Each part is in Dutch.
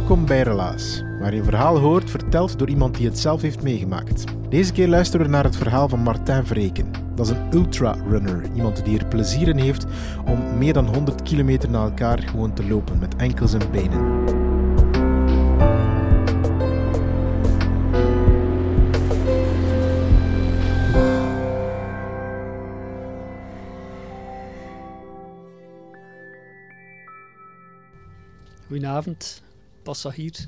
Welkom bij Relaas, waar je een verhaal hoort verteld door iemand die het zelf heeft meegemaakt. Deze keer luisteren we naar het verhaal van Martijn Vreken. Dat is een ultra-runner, iemand die er plezier in heeft om meer dan 100 kilometer na elkaar gewoon te lopen met enkels en benen. Goedenavond, passagiers.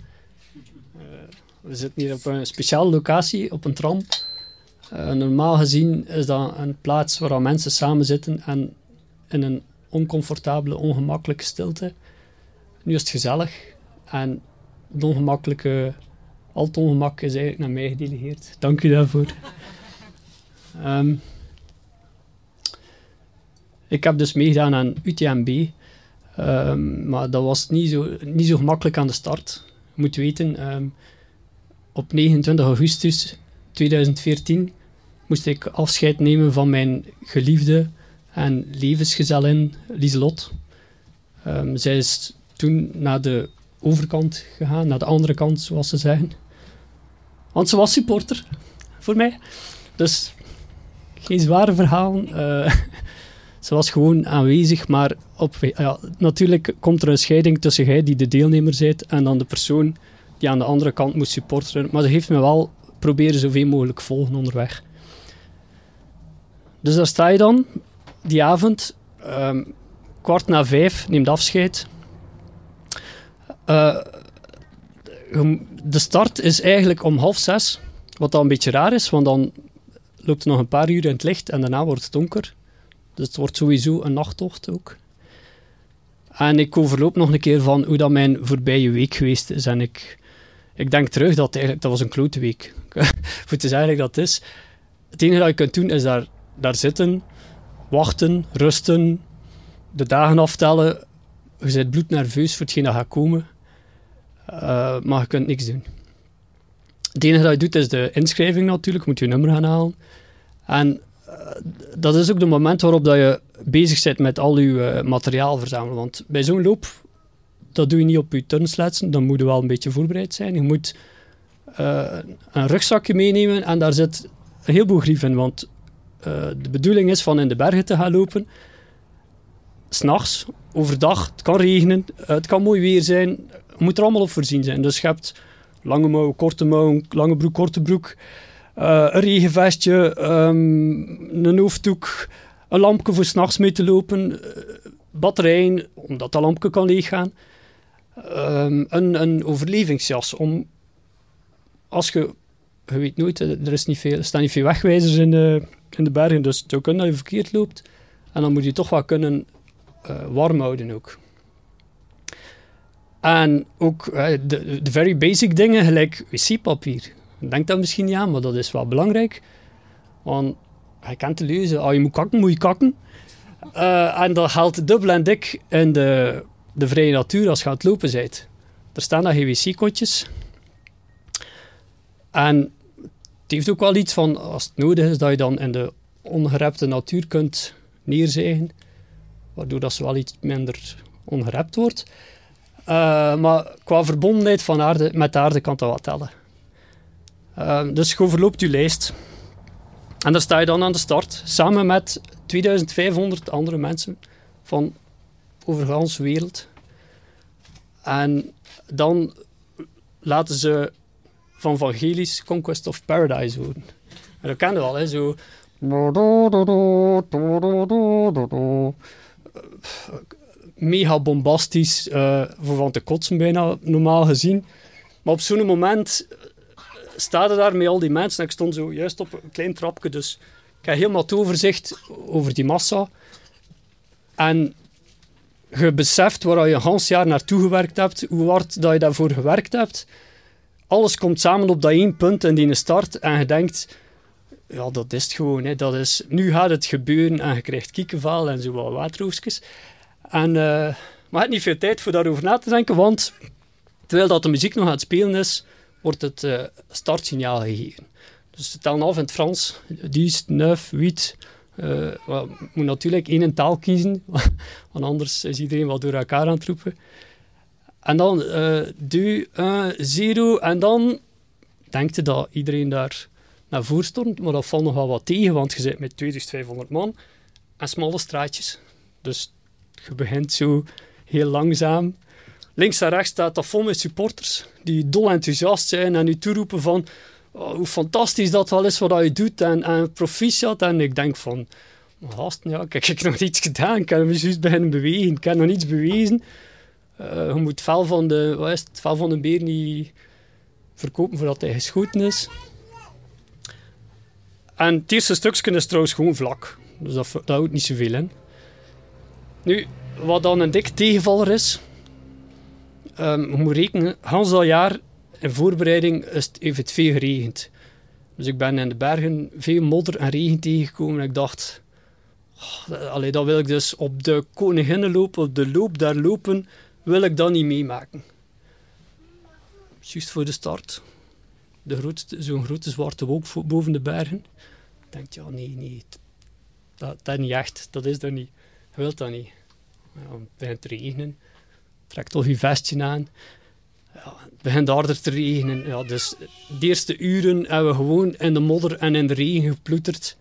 Uh, we zitten hier op een speciale locatie, op een tram. Uh, normaal gezien is dat een plaats waar mensen samen zitten en in een oncomfortabele, ongemakkelijke stilte. Nu is het gezellig en het ongemakkelijke, al het ongemak is eigenlijk naar mij gedelegeerd. Dank u daarvoor. Um, ik heb dus meegedaan aan UTMB. Um, maar dat was niet zo, niet zo gemakkelijk aan de start. Je moet weten, um, op 29 augustus 2014 moest ik afscheid nemen van mijn geliefde en levensgezellin Lieselot. Um, zij is toen naar de overkant gegaan, naar de andere kant, zoals ze zeggen. Want ze was supporter voor mij. Dus geen zware verhalen. Uh, ze was gewoon aanwezig, maar op, ja, natuurlijk komt er een scheiding tussen jij die de deelnemer bent en dan de persoon die aan de andere kant moet supporteren. Maar ze heeft me wel proberen zoveel mogelijk volgen onderweg. Dus daar sta je dan, die avond, um, kwart na vijf, neemt afscheid. Uh, de start is eigenlijk om half zes, wat dan een beetje raar is, want dan loopt er nog een paar uur in het licht en daarna wordt het donker. Dus het wordt sowieso een nachttocht ook. En ik overloop nog een keer van hoe dat mijn voorbije week geweest is. En ik, ik denk terug dat eigenlijk, dat was een klote week. Voor te zeggen dat het is. Het enige dat je kunt doen is daar, daar zitten, wachten, rusten, de dagen aftellen. Je bent bloednerveus voor hetgeen dat gaat komen. Uh, maar je kunt niks doen. Het enige dat je doet is de inschrijving natuurlijk. Je moet je nummer gaan halen. En dat is ook de moment waarop dat je bezig bent met al je uh, materiaal verzamelen. Want bij zo'n loop, dat doe je niet op je turnsletsen, dan moet je wel een beetje voorbereid zijn. Je moet uh, een rugzakje meenemen en daar zit een heleboel grief in. Want uh, de bedoeling is van in de bergen te gaan lopen, s'nachts, overdag, het kan regenen, het kan mooi weer zijn, je moet er allemaal op voorzien zijn. Dus je hebt lange mouw, korte mouw, lange broek, korte broek. Uh, een regenvestje, um, een hoofddoek, een lampje voor s'nachts mee te lopen, uh, batterijen, omdat dat lampje kan leeggaan, um, een, een overlevingsjas om, als je, je weet nooit, er, is niet veel, staan niet veel wegwijzers in de, in de bergen, dus het zou dat je verkeerd loopt. En dan moet je toch wel kunnen uh, warm houden ook. En ook de, de very basic dingen, gelijk wc-papier denk dat misschien niet aan, maar dat is wel belangrijk. Want je kent de leuze, als je moet kakken, moet je kakken. Uh, en dat geldt dubbel en dik in de, de vrije natuur als je aan het lopen bent. Er staan daar GWC-kotjes. En het heeft ook wel iets van, als het nodig is, dat je dan in de ongerepte natuur kunt neerzeigen. Waardoor dat ze wel iets minder ongerept wordt. Uh, maar qua verbondenheid van aarde, met de aarde kan dat wat tellen. Uh, dus je overloopt je lijst. En daar sta je dan aan de start, samen met 2500 andere mensen van over de hele wereld. En dan laten ze van Vangelis Conquest of Paradise horen. En dat kennen we al, hè, zo... Mega bombastisch, voor van te kotsen bijna, normaal gezien. Maar op zo'n moment staat er daar met al die mensen. En ik stond zo juist op een klein trapje, dus ik heb helemaal het overzicht over die massa. En je beseft waar je een half jaar naartoe gewerkt hebt, hoe hard dat je daarvoor gewerkt hebt. Alles komt samen op dat één punt in die start en je denkt, ja, dat is het gewoon. Hè. Dat is, nu gaat het gebeuren en je krijgt kiekenval en zo wat waterroosjes. En, uh, maar je hebt niet veel tijd voor daarover na te denken, want terwijl dat de muziek nog aan het spelen is, wordt het uh, startsignaal gegeven. Dus het tellen af in het Frans. 10, 9, 8. Uh, well, moet natuurlijk één taal kiezen, want anders is iedereen wel door elkaar aan het roepen. En dan 2, 1, 0. En dan denkt je dat iedereen daar naar voren stormt, maar dat valt nog wel wat tegen, want je zit met 2500 man en smalle straatjes. Dus je begint zo heel langzaam. Links en rechts staat dat vol met supporters die dol enthousiast zijn en u toeroepen van oh, hoe fantastisch dat wel is wat je doet en, en proficiat. En ik denk van, gasten, ja, kijk, ik heb nog niets gedaan. Ik juist beginnen bewegen. Ik heb nog niets bewezen. Uh, je moet vel van de, wat is het, vel van de beer niet verkopen voordat hij geschoten is. En het eerste stukje is trouwens gewoon vlak. Dus dat, dat houdt niet zoveel in. Nu, wat dan een dik tegenvaller is, um, moet rekenen, Hans dat jaar in voorbereiding is het, heeft het veel geregend. Dus ik ben in de bergen veel modder en regen tegengekomen en ik dacht, oh, allee, dat wil ik dus op de koninginnenloop, op de loop daar lopen, wil ik dat niet meemaken. Juist voor de start. Zo'n grote zwarte wolk boven de bergen. Ik denk, ja, nee, nee. Dat, dat niet echt. Dat is er niet. Je wilt dat niet. Ja, het begint te regenen. Trek toch je vestje aan. Het begint harder te regenen. Ja, dus de eerste uren hebben we gewoon in de modder en in de regen geploeterd.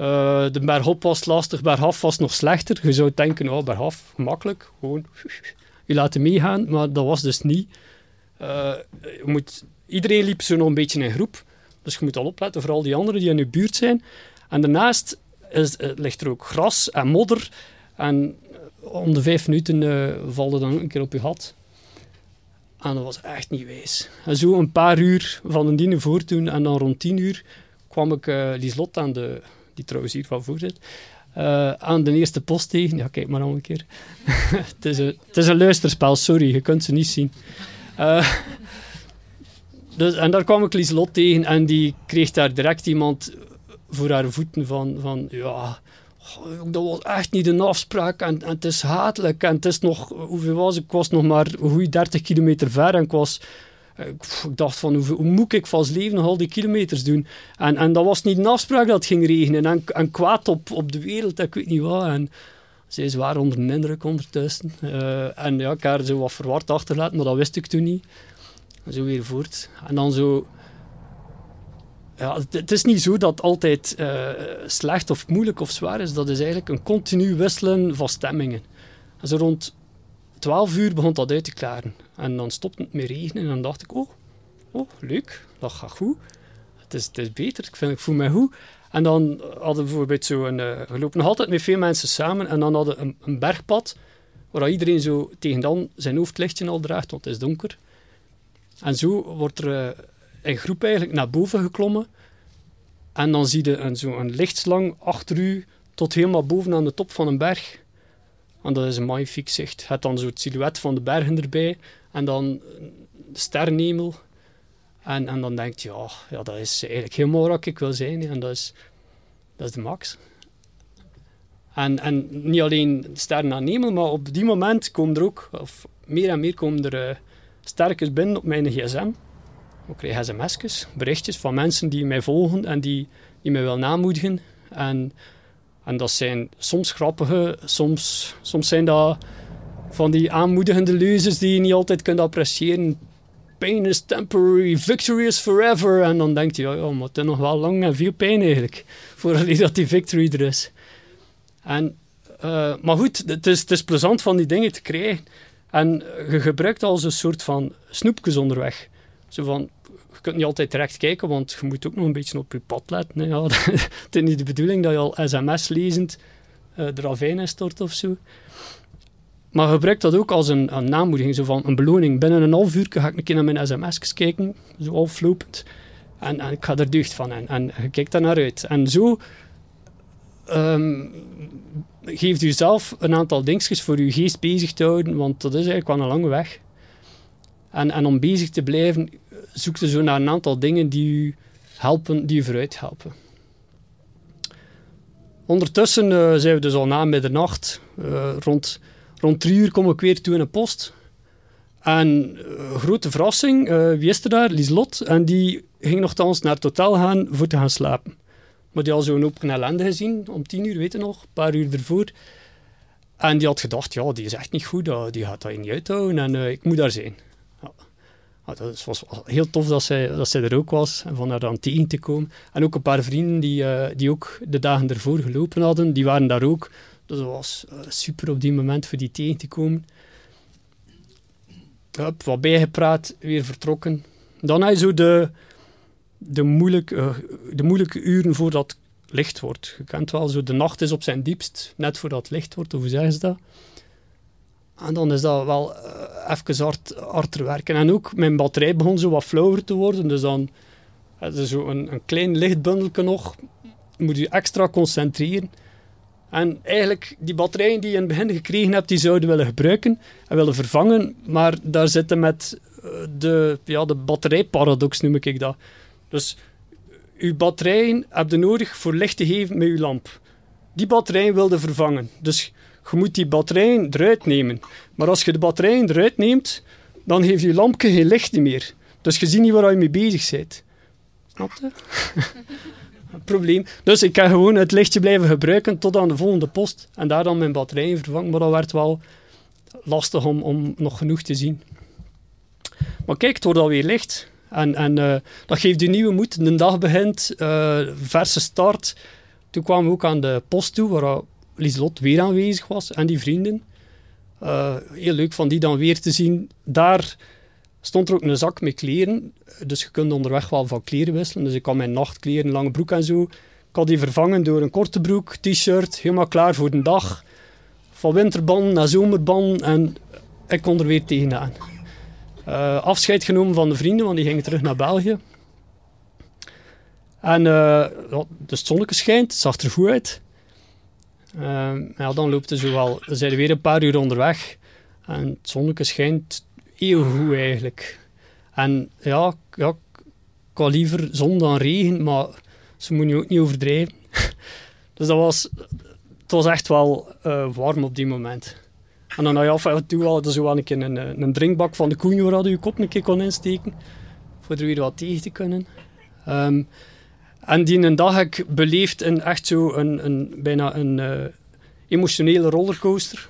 Uh, de bergop was lastig, bergaf was nog slechter. Je zou denken, oh, bergaf, gemakkelijk. Gewoon je laten meegaan, maar dat was dus niet. Uh, je moet, iedereen liep zo nog een beetje in groep. Dus je moet al opletten voor al die anderen die in je buurt zijn. En daarnaast is, uh, ligt er ook gras en modder. En om de vijf minuten uh, valde dan een keer op je gat. En dat was echt niet wijs. En zo een paar uur van een dienen voor toen en dan rond tien uur kwam ik uh, Lieslot aan de, die trouwens hier van voor zit, uh, aan de eerste post tegen. Ja, kijk maar nog een keer. het, is een, het is een luisterspel, sorry, je kunt ze niet zien. Dus, en daar kwam ik Lieslot tegen en die kreeg daar direct iemand voor haar voeten van, van ja, dat was echt niet een afspraak en, en, het is hatelijk. En het is nog, hoeveel was ik? Was nog maar een goede 30 kilometer ver en ik was... Ik dacht van, hoe, moet ik vast leven nog al die kilometers doen? En, en dat was niet een afspraak dat het ging regenen. En, en kwaad op, op de wereld, ik weet niet wat. En zij is zwaar onder de indruk ondertussen. Uh, en ja, ik haar zo wat verward achterlaten, maar dat wist ik toen niet. Zo weer voort. En dan zo ja, het is niet zo dat het altijd uh, slecht of moeilijk of zwaar is. Dat is eigenlijk een continu wisselen van stemmingen. En zo rond 12 uur begon dat uit te klaren. En dan stopte het met regenen en dan dacht ik, oh, oh leuk, dat gaat goed. Het is, het is beter, ik, vind, ik voel me goed. En dan hadden we bijvoorbeeld zo een... Uh, we lopen nog altijd met veel mensen samen en dan hadden we een, een bergpad waar iedereen zo tegen dan zijn hoofdlichtje al draagt, want het is donker. En zo wordt er... Uh, in groep eigenlijk naar boven geklommen. En dan zie je een, zo lichtslang achter u tot helemaal boven aan de top van een berg. En dat is een magnifiek zicht. Je hebt dan zo het silhouet van de bergen erbij. En dan de sterrenhemel. En, en dan denk je, ja, ja, dat is eigenlijk helemaal wat ik wil zijn. En dat is, dat is de max. En, en niet alleen sterren aan hemel, maar op die moment komen er ook, of meer en meer komen er uh, binnen op mijn gsm. Ik krijg sms'jes, berichtjes van mensen die mij volgen en die, die mij willen aanmoedigen. En, en dat zijn soms grappige, soms, soms zijn dat van die aanmoedigende leuzes die je niet altijd kunt appreciëren. pain is temporary, victory is forever. En dan denkt hij, ja, ja maar het is nog wel lang en veel pijn eigenlijk, voordat dat die victory er is. En, uh, maar goed, het is, het is plezant van die dingen te krijgen. En je gebruikt als een soort van snoepjes onderweg. Zo van, je kunt niet altijd terecht kijken, want je moet ook nog een beetje op je pad letten. Ja, het is niet de bedoeling dat je al sms lezend uh, de ravijn instort of zo. Maar gebruik dat ook als een, een zo van een beloning. Binnen een half uur ga ik een keer naar mijn sms'jes kijken, zo aflopend. En, en ik ga er deugd van en, en je kijkt daar naar uit. En zo um, geeft u zelf een aantal dingetjes voor uw geest bezig te houden, want dat is eigenlijk wel een lange weg. En, en om bezig te blijven, zoekt u zo naar een aantal dingen die u helpen, die u vooruit helpen. Ondertussen uh, zijn we dus al na middernacht. Uh, rond, rond drie uur kom ik weer toe in een post. En uh, grote verrassing, wie is er daar? Lieslot. En die ging nogthans naar het hotel gaan voor te gaan slapen. Maar die had zo'n open ellende gezien, om tien uur, weet je nog, een paar uur ervoor. En die had gedacht, ja, die is echt niet goed, die gaat dat niet uithouden en ik moet daar zijn. Ja, dat was heel tof dat zij, dat zij er ook was en van haar dan tegen te komen. En ook een paar vrienden die, uh, die ook de dagen ervoor gelopen hadden, die waren daar ook. Dus dat was uh, super op die moment voor die tegen te komen. Hup, wat bijgepraat, weer vertrokken. Dan had je zo de, de, moeilijk, uh, de moeilijke uren voordat het licht wordt. Je kent wel, zo de nacht is op zijn diepst, net voordat het licht wordt, of hoe zeggen ze dat? En dan is dat wel uh, even hard, harder werken. En ook mijn batterij begon zo wat flauwer te worden. Dus dan is je zo een, een klein lichtbundelje nog. Moet je extra concentreren. En eigenlijk, die batterijen die je in het begin gekregen hebt, die zouden willen gebruiken en willen vervangen. Maar daar zitten met eh, de, ja, de batterijparadox, noem ik dat. Dus je batterijen heb je nodig voor licht te geven met je lamp. Die batterijen wilde vervangen. Dus je moet die batterijen eruit nemen. Maar als je de batterijen eruit neemt, dan heeft je lampje geen licht meer. Dus je ziet niet waar je mee bezig bent. Snap je? Probleem. Dus ik kan gewoon het lichtje blijven gebruiken tot aan de volgende post. En daar dan mijn batterijen vervangen. Maar dat werd wel lastig om, om nog genoeg te zien. Maar kijk, het wordt alweer licht. En, en uh, dat geeft je nieuwe moed. De dag begint, uh, verse start. Toen kwamen we ook aan de post toe, waar Lieslot weer aanwezig was en die vrienden. Uh, heel leuk van die dan weer te zien. Daar stond er ook een zak met kleren. Dus je kunt onderweg wel van kleren wisselen. Dus ik had mijn nachtkleren, lange broek en zo. Ik had die vervangen door een korte broek, t-shirt, helemaal klaar voor de dag. Van winterban naar zomerban en ik kon er weer tegenaan. Uh, afscheid genomen van de vrienden, want die gingen terug naar België. En uh, ja, de zonnetje schijnt, het zag er goed uit. Uh, ja, dan loopt het zo wel. Zijn we weer een paar uur onderweg. En het zonnetje schijnt heel goed eigenlijk. En ja, ja, ik had liever zon dan regen, maar ze moeten je ook niet overdrijven. dus dat was, het was echt wel uh, warm op die moment. En dan had je af en toe zo een, keer een, een drinkbak van de koen waar je je kop een keer kon insteken. Voor er weer wat tegen te kunnen. Um, en die een dag heb ik beleefd in echt zo een, een bijna een uh, emotionele rollercoaster.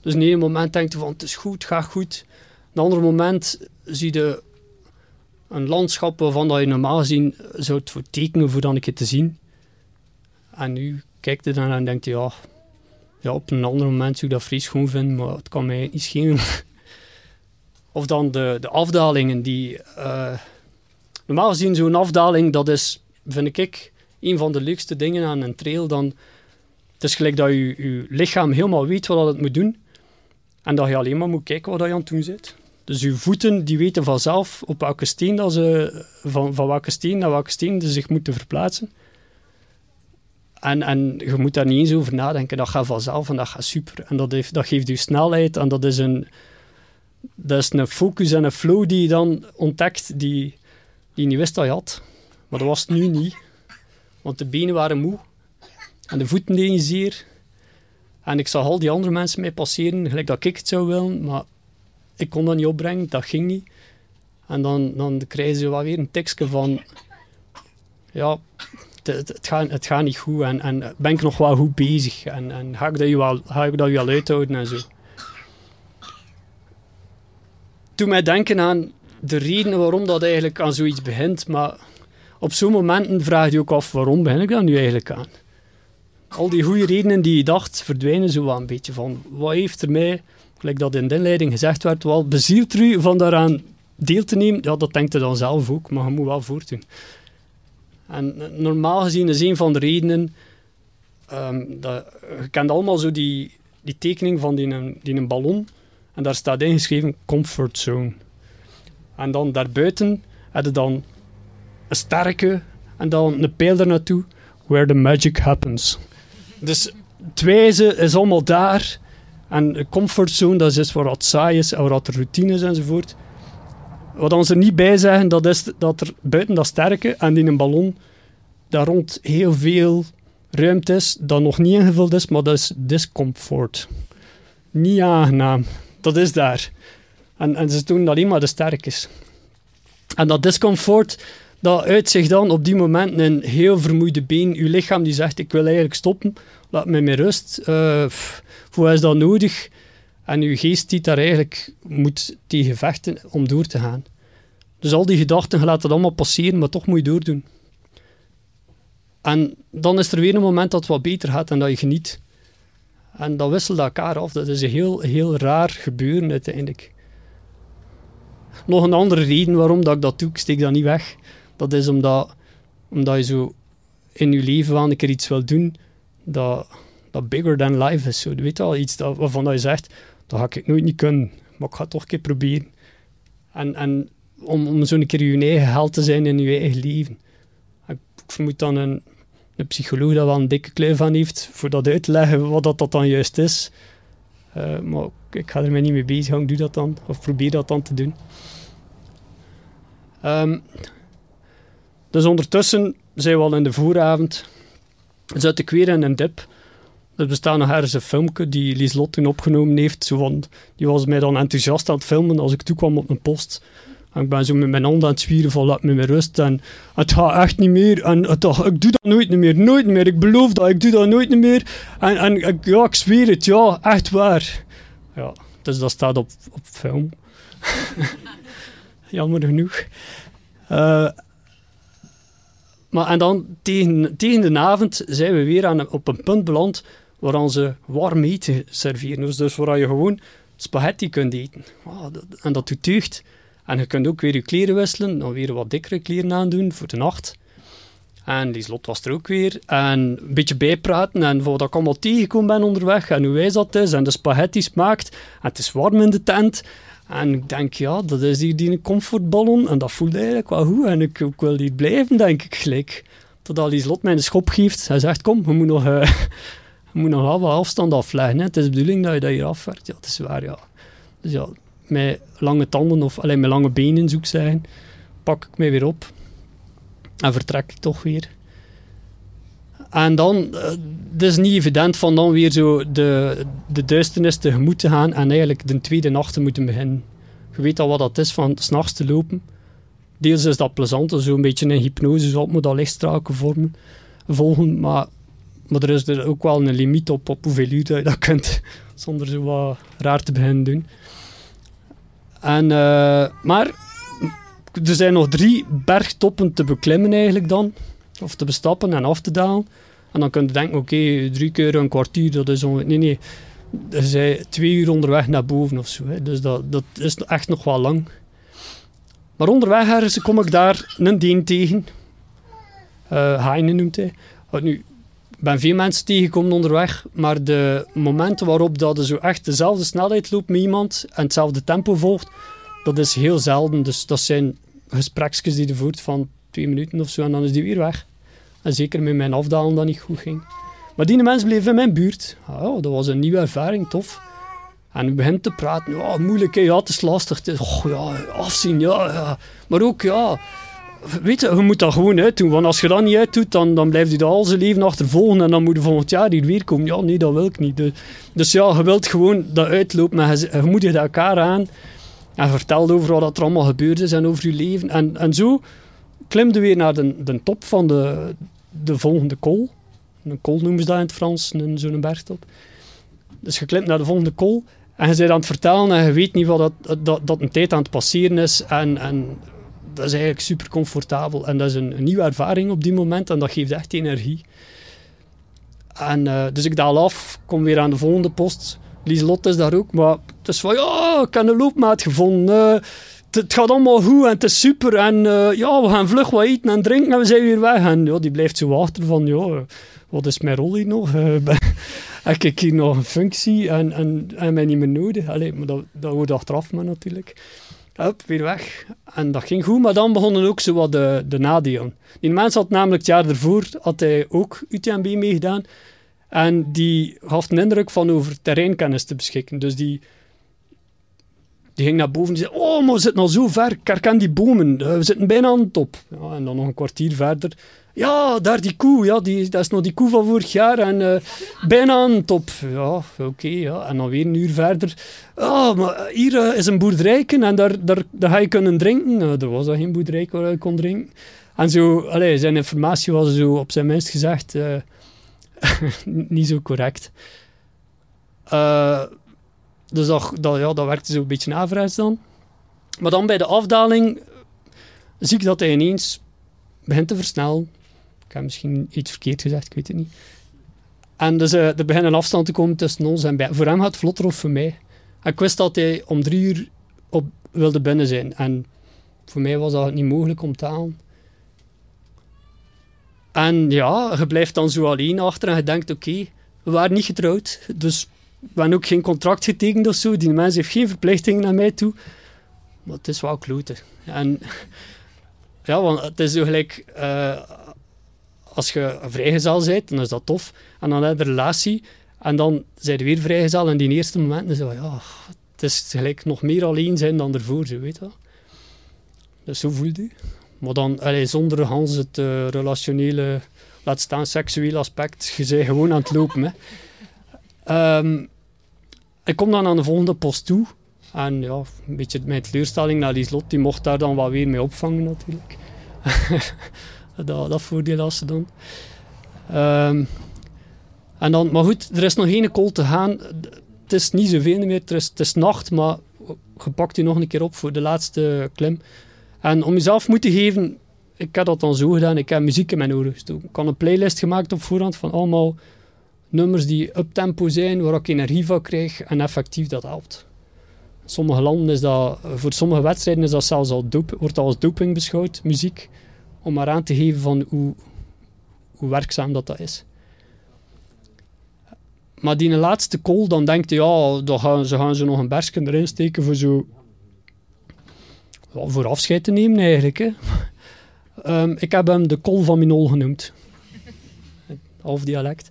Dus in een moment denk je van het is goed, gaat goed. Een ander moment zie je een landschap waarvan dat je normaal gezien zou het voor tekenen voor dan een te zien. En nu kijk je dan en denkt je ja, ja, op een ander moment zou ik dat vries goed vinden, maar het kan mij niet schelen. of dan de, de afdalingen die... Uh, normaal gezien zo'n afdaling, dat is vind ik een van de leukste dingen aan een trail. Dan, het is gelijk dat je, je lichaam helemaal weet wat het moet doen. En dat je alleen maar moet kijken wat je aan het doen zit. Dus je voeten die weten vanzelf op welke steen dat ze, van, van welke steen naar welke steen ze zich moeten verplaatsen. En, en je moet daar niet eens over nadenken. Dat gaat vanzelf en dat gaat super. En dat, heeft, dat geeft je snelheid en dat is, een, dat is een focus en een flow die je dan ontdekt die, die je niet wist dat je had. Maar dat was het nu niet. Want de benen waren moe. En de voeten deden zeer. En ik zag al die andere mensen mij passeren, gelijk dat ik het zou willen. Maar ik kon dat niet opbrengen, dat ging niet. En dan, dan krijgen ze wel weer een tekstje van... Ja, het, gaat, het gaat niet goed en, en ben ik nog wel goed bezig. En, en ga, ik dat je wel, ga ik dat wel uithouden en zo. Toen mij denken aan de reden waarom dat eigenlijk aan zoiets begint. Maar op zo'n momenten vraag je ook af, waarom begin ik daar nu eigenlijk aan? Al die goede redenen die je dacht, verdwijnen zo wel een beetje van. Wat heeft er mij, gelijk dat in de inleiding gezegd werd, wel bezielt er u van daaraan deel te nemen? Ja, dat denkt je dan zelf ook, maar je moet wel voortdoen. En eh, normaal gezien is een van de redenen, ehm, dat, je kent allemaal zo die, die tekening van die, die een ballon, en daar staat ingeschreven comfort zone. En dan daarbuiten heb je dan een sterke en dan een pijl er naartoe, where the magic happens. Dus het wijze is allemaal daar. En comfortzone, dat is waar wat saai is en wat routine is enzovoort. Wat ons er niet bij zeggen, dat is dat er buiten dat sterke en in een ballon daar rond heel veel ruimte is dat nog niet ingevuld is, maar dat is discomfort. Niet aangenaam. Dat is daar. En, en ze doen alleen maar de sterkes. En dat discomfort, dat uit zich dan op die momenten in heel vermoeide been. Je lichaam die zegt, ik wil eigenlijk stoppen, laat me met rust. Uh, hoe is dat nodig? En je geest die daar eigenlijk moet tegen vechten om door te gaan. Dus al die gedachten, je laat het allemaal passeren, maar toch moet je doordoen. En dan is er weer een moment dat het wat beter gaat en dat je geniet. En dat wisselt elkaar af. Dat is een heel, heel raar gebeuren uiteindelijk. Nog een andere reden waarom dat ik dat doe, ik steek dat niet weg. Dat is omdat, omdat je zo in je leven wel een keer iets wil doen dat, dat bigger than life is. Zo, weet je wel, iets dat, waarvan je zegt, dat ga ik nooit niet kunnen, maar ik ga het toch een keer proberen. En, en om, om zo'n keer je eigen held te zijn in je eigen leven. Ik, vermoed dan een, een psycholoog dat wel een dikke kleur van heeft, voor dat uit te leggen wat dat, dat dan juist is. Uh, maar ik ga er mij niet mee bezig ik doe dat dan, of probeer dat dan te doen. Um, dus ondertussen zijn we al in de vooravond. Zit ik weer in een dip. Er bestaat nog ergens een filmpje die Lieslot toen opgenomen heeft. Zo van, die was mij dan enthousiast aan het filmen als ik toekwam op mijn post. En ik ben zo met mijn hand aan het zwieren van laat me met rust. En het gaat echt niet meer. En het, ik doe dat nooit meer. Nooit meer. Ik beloof dat. Ik doe dat nooit meer. En, en ik, ja, ik zweer het. Ja, echt waar. Ja, dus dat staat op, op film. Jammer genoeg. Uh, maar en dan tegen, tegen de avond zijn we weer aan, op een punt beland waar ze warm eten serveren. Dus, dus waar je gewoon spaghetti kunt eten. Oh, dat, en dat doet deugd. En je kunt ook weer je kleren wisselen, dan weer wat dikkere kleren aandoen voor de nacht. En die slot was er ook weer. En een beetje bijpraten en wat ik allemaal tegengekomen ben onderweg en hoe wijs dat is en de spaghetti smaakt. En het is warm in de tent. En ik denk, ja, dat is hier die comfortballon en dat voelt eigenlijk wel goed. En ik, ik wil hier blijven, denk ik gelijk. Totdat die slot mij een schop geeft. Hij zegt, kom, we moeten nog, uh, je moet nog wel afstand afleggen. Het is de bedoeling dat je dat hier afwerkt. Ja, het is waar, ja. Dus ja, met lange tanden of alleen met lange benen, zoek zijn, pak ik mij weer op en vertrek ik toch weer. En dan, uh, het is niet evident van dan weer zo de, de duisternis tegemoet te gaan en eigenlijk de tweede nacht te moeten beginnen. Je weet al wat dat is van s'nachts te lopen. Deels is dat plezant, zo een beetje een hypnose, zo moet dat lichtstraken vormen, volgen, maar, maar er is er ook wel een limiet op, op hoeveel uur je dat kunt, zonder zo wat raar te beginnen doen. En, uh, maar er zijn nog drie bergtoppen te beklimmen eigenlijk dan. Of te bestappen en af te dalen. En dan kun je denken, oké, drie keer een kwartier, dat is ongeveer... Nee, nee. Er zijn twee uur onderweg naar boven of zo. Hè. Dus dat, dat is echt nog wel lang. Maar onderweg ergens kom ik daar een deen tegen. Uh, Heine noemt hij. nu, ik ben veel mensen tegengekomen onderweg, maar de momenten waarop dat zo echt dezelfde snelheid loopt met iemand en hetzelfde tempo volgt, dat is heel zelden. Dus dat zijn gespreksjes die je voert van twee minuten of zo en dan is die weer weg. En zeker met mijn afdalen dat niet goed ging. Maar die mensen bleven in mijn buurt. Oh, dat was een nieuwe ervaring, tof. En u begint te praten. Ja, moeilijk, hè? ja, het is lastig. Oh, ja, afzien, ja, ja. Maar ook, ja, weet je, je moet dat gewoon uitdoen. Want als je dat niet uitdoet, dan, dan blijft je dat al zijn leven achtervolgen. En dan moet je volgend jaar hier weer komen. Ja, nee, dat wil ik niet. Dus, dus ja, je wilt gewoon dat uitlopen. Maar je, je moedigt elkaar aan. En vertelt over wat er allemaal gebeurd is en over je leven. En, en zo klimde weer naar de, de top van de, de volgende kool. Een kool noemen ze dat in het Frans, zo'n bergtop. Dus je klimt naar de volgende kool. En je bent aan het vertellen en je weet niet wat dat, dat, dat een tijd aan het passeren is. En, en dat is eigenlijk super comfortabel. En dat is een, een nieuwe ervaring op die moment en dat geeft echt energie. En, uh, dus ik daal af, kom weer aan de volgende post. Lieslot is daar ook, maar het is van ja, ik heb een loopmaat gevonden. Het gaat allemaal goed en het is super. En uh, ja, we gaan vlug wat eten en drinken en we zijn weer weg. En ja, die blijft zo achter van ja, wat is mijn rol hier nog? heb ik hier nog een functie en, en, en mij niet meer nodig? Allee, maar dat, dat achteraf maar natuurlijk. Hup, weer weg. En dat ging goed, maar dan begonnen ook zo wat de, de nadelen. Die mens had namelijk het jaar ervoor had hij ook UTMB meegedaan. En die gaf een indruk van over terreinkennis te beschikken. Dus die, die ging naar boven en zei: Oh, maar we zitten al zo ver. Ik herken die bomen. We zitten bijna aan de top. Ja, en dan nog een kwartier verder. Ja, daar die koe. Ja, die, dat is nog die koe van vorig jaar. En uh, bijna aan de top. Ja, oké. Ja. En dan weer een uur verder. Oh, maar hier uh, is een boerderijken en daar, daar, daar ga je kunnen drinken. Er was al geen boerderij waar je kon drinken. En zo, allee, zijn informatie was zo op zijn minst gezegd niet zo correct. Dus dat, dat, ja, dat werkte zo een beetje averechts dan. Maar dan bij de afdaling zie ik dat hij ineens begint te versnellen. Ik heb misschien iets verkeerd gezegd, ik weet het niet. En dus uh, er begint een afstand te komen tussen ons en bij. Voor hem gaat het vlotter of voor mij. Ik wist dat hij om drie uur op wilde binnen zijn. En voor mij was dat niet mogelijk om te halen. En ja, je blijft dan zo alleen achter en je denkt, oké, we waren niet getrouwd. Dus we hebben ook geen contract getekend of zo. Die mens heeft geen verplichtingen naar mij toe. Maar het is wel kloten. En ja, want het is zo gelijk... Uh, als je vrijgezel bent, dan is dat tof. En dan heb je een relatie. En dan zijn je weer vrijgezel. En die eerste momenten is ja, het is gelijk nog meer alleen zijn dan ervoor, zo, weet je Dus zo voelt u. Maar dan, allee, zonder het uh, relationele, laat staan seksuele aspect, je bent gewoon aan het lopen. Hè. Um, ik kom dan aan de volgende post toe. En ja, een beetje mijn teleurstelling naar Lieslot, die mocht daar dan wat weer mee opvangen natuurlijk. dat, dat voordeel als ze dan. Um, en dan. Maar goed, er is nog geen kool te gaan. Het is niet zoveel meer, het is, nacht, maar je pakt die nog een keer op voor de laatste klim. En om jezelf moeten geven, ik heb dat dan zo gedaan, ik heb muziek in mijn oren gestoken. Ik had een playlist gemaakt op voorhand van allemaal nummers die up-tempo zijn, waar ik energie van krijg en effectief dat helpt. Sommige landen is dat, voor sommige wedstrijden is dat zelfs al doop, wordt dat als doping beschouwd, muziek om maar aan te geven van hoe, hoe werkzaam dat, dat is. Maar die laatste call, dan denkt je, ja, dan gaan, ze gaan ze nog een bersken erin steken voor zo... voor afscheid te nemen eigenlijk. Hè. um, ik heb hem de kol van Minol genoemd. Half dialect.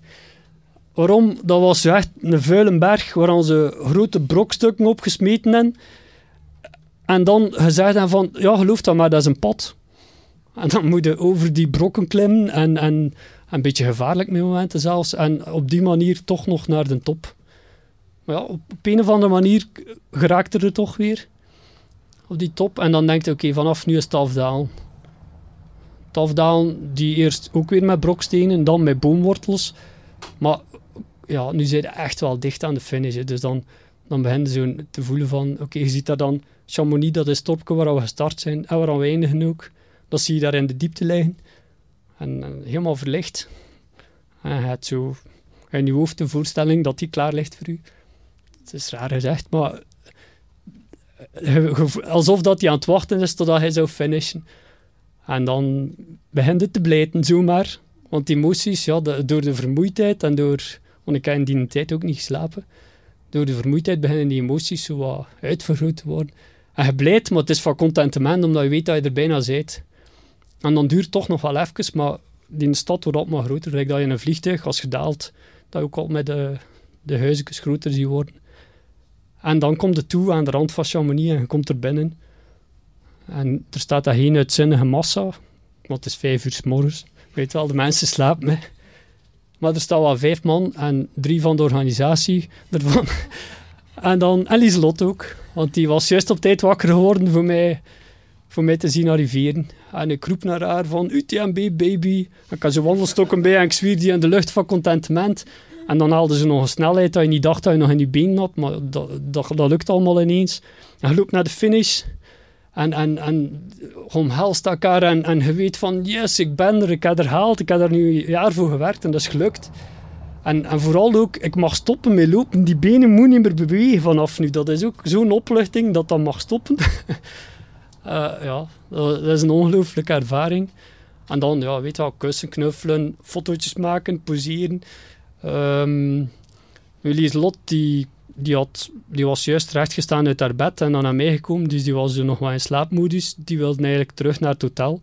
Waarom? Dat was echt een vuile berg waar ze grote brokstukken opgesmeten hebben. En dan gezegd hebben van, ja, geloof dat maar, dat is een pad. En dan moet je over die brokken klimmen en, en een beetje gevaarlijk met momenten zelfs. En op die manier toch nog naar de top. Maar ja, op een of andere manier geraakt er, toch weer op die top. En dan denk je, oké, vanaf nu is het afdalen. Het afdalen die eerst ook weer met brokstenen, dan met boomwortels. Maar ja, nu je echt wel dicht aan de finish. Dus dan, dan begin je zo te voelen van, oké, je ziet daar dan Chamonix, dat is het waar we gestart zijn en waar we eindigen ook. Dat zie je daar in de diepte liggen. En, helemaal verlicht. En je hebt zo in je hoofd een voorstelling dat die klaar ligt voor u. Het is raar gezegd, maar alsof dat hij aan het wachten is totdat hij zou finishen. En dan begint het te blijten, zomaar. Want die emoties, ja, door de vermoeidheid en door... Want ik heb in die tijd ook niet geslapen. Door de vermoeidheid beginnen die emoties zo wat uitvergroot te worden. En je blijft, maar het is van contentement, omdat je weet dat je er bijna bent. En dan duurt het toch nog wel even, maar die stad wordt altijd maar groter. Like dat je in een vliegtuig, als je daalt, dat je ook al met de, de huisjes groter ziet worden. En dan komt het toe aan de rand van Chamonix en je komt er binnen. En er staat daar geen uitzinnige massa, want het is vijf uur s morgens. Weet wel, de mensen slapen. Hè. Maar er staan wel vijf man en drie van de organisatie ervan. en dan en Lieselot ook, want die was juist op tijd wakker geworden voor mij voor mij te zien arriveren. En ik roep naar haar van UTMB baby. Ik kan ze wandelstokken bij en ik zwier die in de lucht van contentement. En dan haalden ze nog een snelheid dat je niet dacht dat je nog in je benen had, maar dat, dat, lukt allemaal ineens. En je loopt naar de finish en, en, en omhelst elkaar en, en je weet van yes, ik ben er, ik heb er gehaald, ik heb er nu een jaar voor gewerkt en dat is gelukt. En, en vooral ook, ik mag stoppen met lopen, die benen moeten niet meer bewegen vanaf nu. Dat is ook zo'n opluchting dat dat mag stoppen. uh, ja, dat is een ongelooflijke ervaring. En dan, ja, weet je wel, kussen, knuffelen, fotootjes maken, poseren. Um, Lot, die, die, had, die was juist rechtgestaan uit haar bed en dan naar mij gekomen, dus die was nog wel in slaapmodus. Die wilde eigenlijk terug naar het hotel.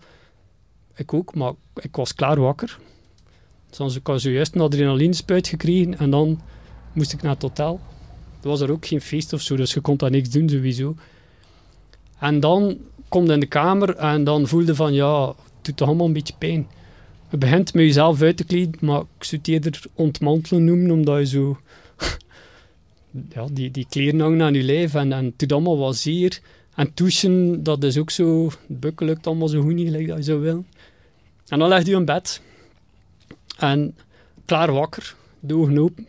Ik ook, maar ik was klaar wakker. Dus ik had zojuist een adrenalinespuit gekregen en dan moest ik naar het hotel. Er was er ook geen feest of zo, dus je kon daar niks doen sowieso. En dan komt in de kamer en dan voelde van ja, het doet toch allemaal een beetje pijn. Je begint met jezelf uit te kleden, maar ik zou het eerder ontmantelen noemen, omdat je zo... ja, die, die kleren hangen aan je lijf en, en doet allemaal wat zeer. En douchen, dat is ook zo... Bukken lukt allemaal zo goed niet, gelijk dat je zou willen. En dan leg je in bed. En klaar wakker, de ogen open.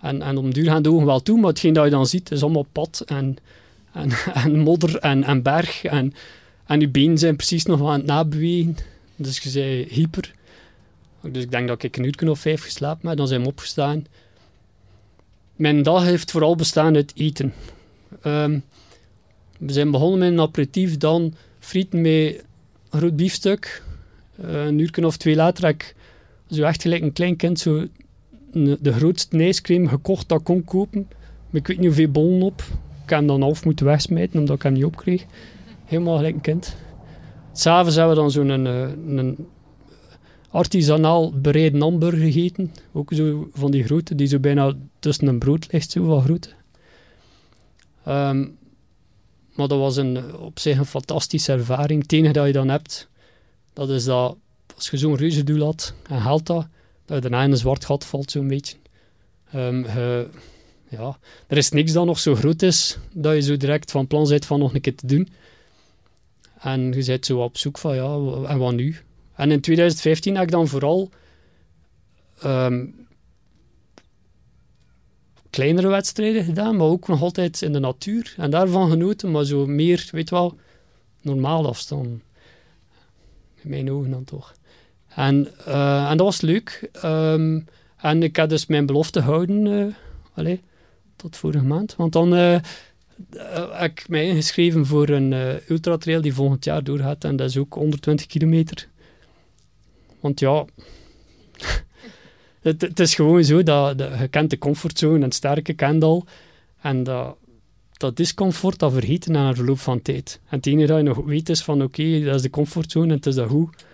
En, en om duur gaan de ogen wel toe, maar hetgeen dat je dan ziet is allemaal pad en, en, en modder en, en berg. En, en je benen zijn precies nog aan het nabewegen. Dus je zei hyper. Dus ik denk dat ik een uur of vijf geslapen heb. Dan zijn we opgestaan. Mijn dag heeft vooral bestaan uit eten. Ehm, we zijn begonnen met een aperitief, dan frieten met een groot biefstuk. Uh, een uur of twee later heb ik zo echt gelijk een klein kind zo de grootste ijscream gekocht dat ik kon kopen. Ik weet niet hoeveel bollen op. Ik heb hem dan half moeten wegsmijten omdat ik hem niet opkreeg. Helemaal gelijk een kind. S'avonds hebben we dan zo'n een, eh, een artisanaal bereiden hamburger gegeten. Ook zo van die grote, die zo bijna tussen een brood ligt, zo van grote. Ehm, maar dat was een, op zich een fantastische ervaring. Het enige dat je dan hebt, dat is dat als je zo'n reuze doel had en haalt dat, dat je daarna in een zwart gat valt, zo'n beetje. Um, ja, er is niks dat nog zo groot is, dat je zo direct van plan bent van nog een keer te doen. En je bent zo op zoek van, ja, en wat nu? En in 2015 heb ik dan vooral um, kleinere wedstrijden gedaan, maar ook nog altijd in de natuur. En daarvan genoten, maar zo meer, weet wel, normaal afstand. In mijn ogen dan toch. En, uh, en dat was leuk. Um, en ik heb dus mijn belofte gehouden, uh, allez, tot vorige maand. Want dan uh, heb ik mij ingeschreven voor een ultratrail die volgend jaar doorgaat. En dat is ook 120 kilometer. Want ja, het, het, is gewoon zo dat, dat je kent de comfortzone en sterke kent. En dat, dat discomfort, dat vergeten na een verloop van tijd. En het enige dat je nog weet is van oké, dat is de comfortzone en het is dat goed.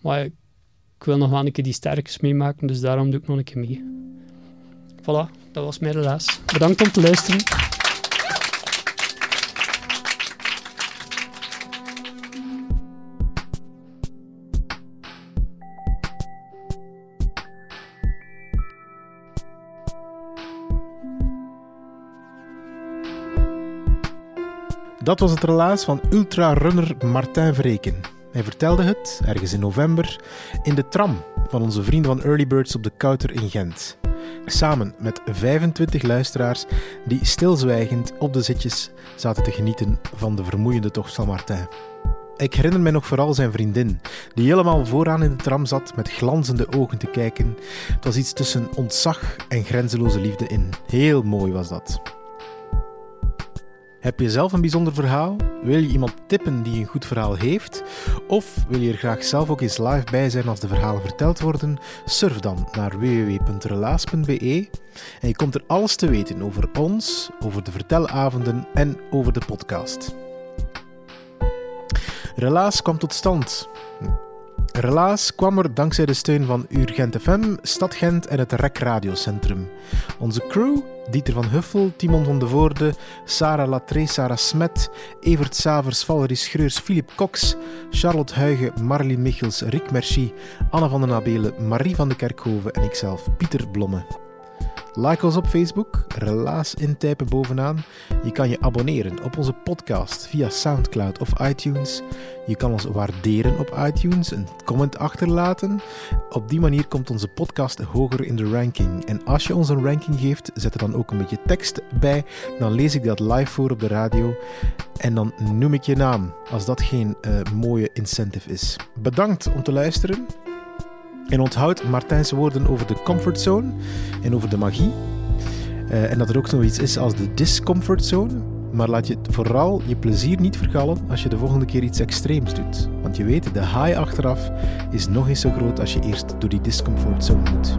Maar ik wil nog wel een keer die sterkes meemaken, dus daarom doe ik nog een keer mee. Voilà, dat was mijn relaas. Bedankt om te luisteren. Dat was het relaas van ultrarunner Martijn Vreken. Hij vertelde het, ergens in november, in de tram van onze vrienden van Early Birds op de Kouter in Gent. Samen met 25 luisteraars die stilzwijgend op de zitjes zaten te genieten van de vermoeiende tocht van Martijn. Ik herinner mij nog vooral zijn vriendin, die helemaal vooraan in de tram zat met glanzende ogen te kijken. Het was iets tussen ontzag en grenzeloze liefde in. Heel mooi was dat. Heb je zelf een bijzonder verhaal? Wil je iemand tippen die een goed verhaal heeft? Of wil je er graag zelf ook eens live bij zijn als de verhalen verteld worden? Surf dan naar www.relaas.be en je komt er alles te weten over ons, over de vertelavonden en over de podcast. Relaas kwam tot stand Relaas kwam er dankzij de steun van Urgent FM, Stad Gent en het REC Radiocentrum. Onze crew, Dieter van Huffel, Timon van de Voorde, Sarah Latré, Sarah Smet, Evert Savers, Valerie Schreurs, Philip Cox, Charlotte Huigen, Marlie Michels, Rick Merci, Anne van den Abelen, Marie van de Kerkhoven en ikzelf, Pieter Blomme. Like ons op Facebook, relaas intypen bovenaan. Je kan je abonneren op onze podcast via Soundcloud of iTunes. Je kan ons waarderen op iTunes, een comment achterlaten. Op die manier komt onze podcast hoger in de ranking. En als je ons een ranking geeft, zet er dan ook een beetje tekst bij. Dan lees ik dat live voor op de radio. En dan noem ik je naam, als dat geen uh, mooie incentive is. Bedankt om te luisteren. En onthoud Martijn's woorden over de comfortzone en over de magie. Uh, en dat er ook zoiets is als de discomfortzone. Maar laat je vooral je plezier niet vergallen als je de volgende keer iets extreems doet. Want je weet, de high achteraf is nog eens zo groot als je eerst door die discomfortzone moet.